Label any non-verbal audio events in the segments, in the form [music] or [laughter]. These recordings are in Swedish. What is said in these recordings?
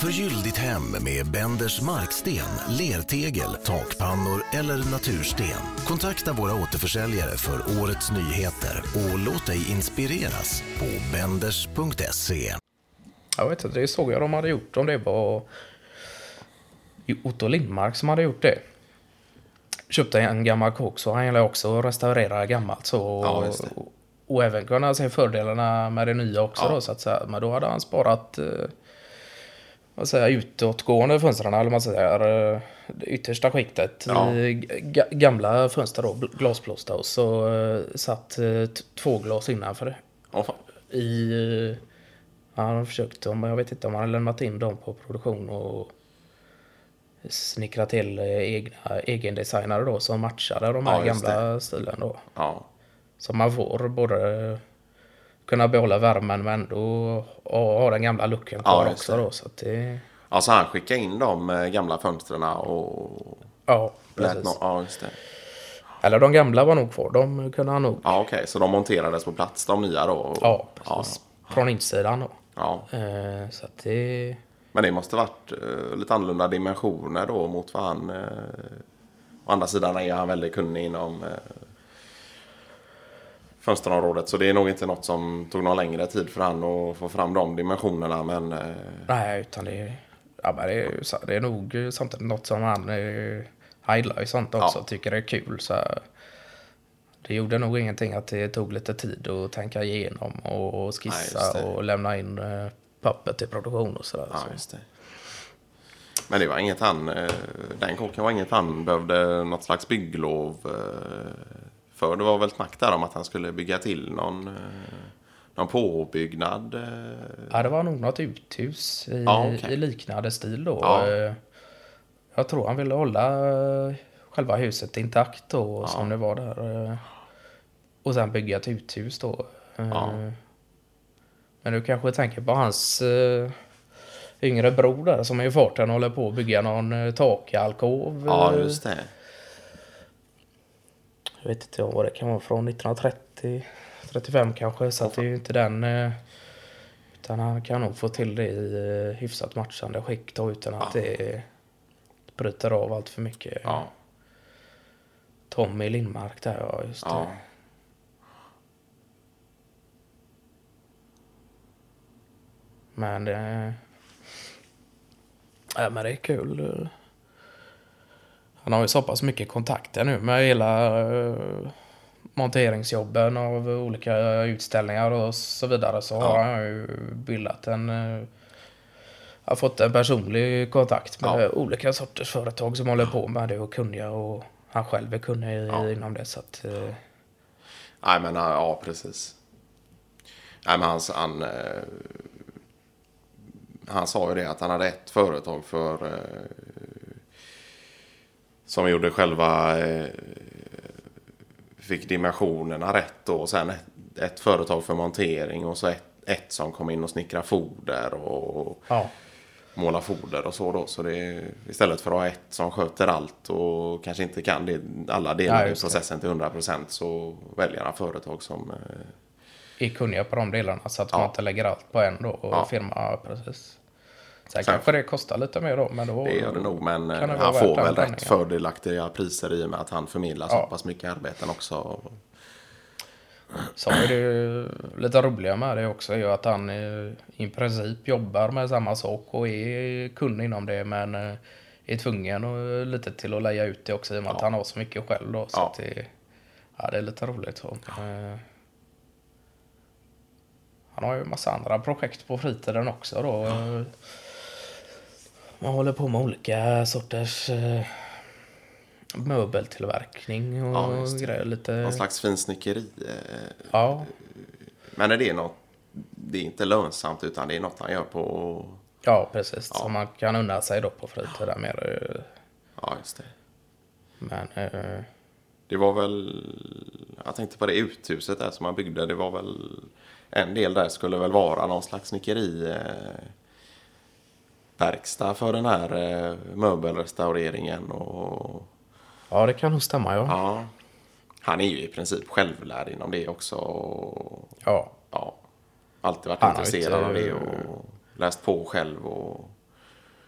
Förgyll ditt hem med Benders marksten, lertegel, takpannor eller natursten. Kontakta våra återförsäljare för årets nyheter och låt dig inspireras på benders.se. Jag vet inte, det såg jag de hade gjort. Om det var Otto Lindmark som hade gjort det. Köpte en gammal kåk så han gillar också att restaurera gammalt så. Ja, just det. och, och även kunna se fördelarna med det nya också Ja. då så att säga. Men då hade han sparat eh, vad säger utåtgående fönstren eller man säger. eh, yttersta skiktet Ja. ga, gamla fönster då, bl- glasplåster och så eh, satt eh, två glas innanför fan. I... eh, Han har försökt, om- jag vet inte om han har lämnat in dem på produktion och snickrat till eh, egna egendesignare då som matchade de här Ja, gamla stilen då. Ja. Så man får både kunna behålla värmen men ändå och ha den gamla Ja, kvar just också då. Så att det, Alltså han skickade in de eh, gamla fönstren och ja, precis. nå- Ja, just det. Eller de gamla var nog kvar, de kunde han nog. Ja, okej. Så de monterades på plats, de nya då? Ja, ja. precis. Från insidan då. ja. Eh, så att det... Men det måste varit eh, lite annorlunda dimensioner då mot vad han... Å andra sidan är han väldigt kunnig inom fönsterområdet. Så det är nog inte något som tog någon längre tid för han att få fram de dimensionerna. Men eh, Nej, utan det är, ja, men det är, det är nog samtidigt något som han, eh, han gillar ju sånt också, Ja. tycker det är kul. Så det gjorde nog ingenting att det tog lite tid att tänka igenom och Nej, skissa det. och lämna in eh, papper till produktion och sådär. ja, så. det. Men det var inget han... Eh, den kåken var inget han behövde något slags bygglov eh, för. Det var väl snack där om att han skulle bygga till någon... Eh, någon påbyggnad. Eh, Ja, det var nog något uthus i, Ja, okej. i liknande stil då. Ja. Eh, Jag tror han ville hålla själva huset intakt då, som det var där. Och sen bygga ett uthus då. Ja. Men du kanske tänker på hans yngre bror där som är i farten och håller på att bygga någon takalkov. ja, just det. Jag vet inte vad det kan vara från 1930, 35 kanske. Så att det är ju inte den. eh, Utan han kan nog få till det i eh, hyfsat matchande skick då utan att det bryter av allt för mycket. Ja. Tommy Lindmark där ja, just det. Ja. Men det... Ja, men det är kul. Han har ju så pass mycket kontakter nu med hela eh, monteringsjobben av olika utställningar och så vidare. Så har han ju bildat en... eh, Har fått en personlig kontakt med Ja. olika sorters företag som håller på med det och kunniga och han själv är kunnig Ja. inom det. Så att, eh, Nej, men ja, ja, precis. Nej, men han, han, han sa ju det att han hade ett företag för som gjorde själva eh, fick dimensionerna rätt då. Och sen ett, ett företag för montering och så ett, ett som kom in och snickra foder och ja. måla foder och så då. Så det istället för att ha ett som sköter allt och kanske inte kan det, alla delar i processen till 100% så väljer han företag som eh, är kunniga på de delarna så att Ja. man inte lägger allt på en då och Ja. firma precis. Sen, kanske det kostar lite mer då men då Det gör det nog, men eh, han värt får väl rätt penningen. fördelaktiga priser i och med att han förmedlar så Ja. pass mycket arbeten också. Så är det ju lite roliga med det också är ju att han eh, i princip jobbar med samma sak och är kunnig inom det men eh, är tvungen och lite till att leja ut det också i och med att han har så mycket själv då. Så Ja. det, ja, det är lite roligt. Så. Eh, Han har ju en massa andra projekt på fritiden också då. Man håller på med olika sorters eh, möbeltillverkning och Ja, grejer. Lite, Någon slags finsnickeri. eh, ja, Men är det något, det är inte lönsamt utan det är något han gör på, ja, precis. Ja. Som man kan unna sig då på fritiden mer. eh, ja just det. Men eh, Det var väl, jag tänkte på det uthuset där som han byggde, det var väl en del där skulle väl vara någon slags snickeri eh, verkstad för den här eh, möbelrestaureringen och ja, det kan nog stämma ja. ja. Han är ju i princip självlärd inom det också. Och, Ja, ja, alltid varit Han intresserad inte- av det och läst på själv och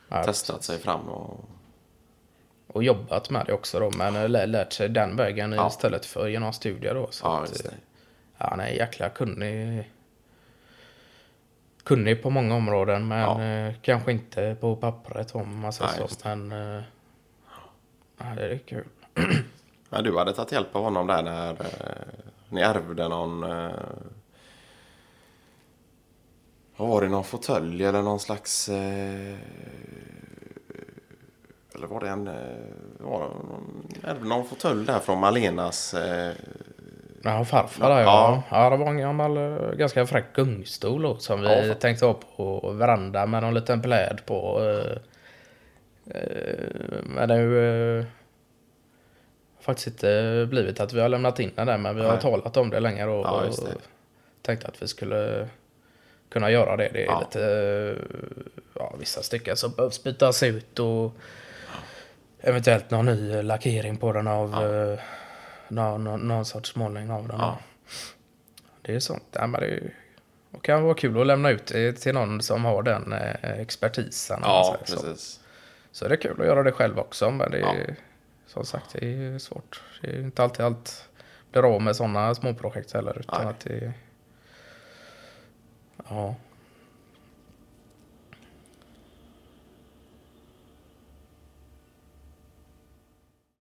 Ja, testat sig fram. Och, Och jobbat med det också då, men eh, lä- lärt sig den vägen Ja. istället för genom studier då. Så ja, att, eh. Ja, han är jäkla kunnig. Kunnig på många områden, men Ja. eh, kanske inte på pappret om man säger Nej, så. Men eh, ja, det är kul. [clears throat] Men du hade tagit hjälp av honom där när eh, ni ärvde någon... Vad var det? Någon fåtölj eller någon slags... Eh, eller var det en... Var det någon, någon fåtölj där från Malenas... Eh, Ja, farfar där ja. ja. det var en gammal, eh, ganska fräck gungstol då, som vi Ja, tänkte ha på veranda med någon liten pläd på. eh, eh, Men eh, faktiskt inte blivit att vi har lämnat in den där, men vi har Nej. talat om det länge och, Ja, och tänkte att vi skulle kunna göra det. Det är Ja. lite, ja, vissa stycken som behövs bytas ut och eventuellt någon ny lackering på den av Ja. Eh, någon, sorts målning av den. Ja. Det är sånt. Ja, men det, det kan vara kul att lämna ut det till någon som har den eh, expertisen. ja, så. precis. så det är kul att göra det själv också. Men det är, Ja. som sagt, det är svårt. Det är inte alltid allt blir av med sådana småprojekt heller. Utan Nej. att det, ja,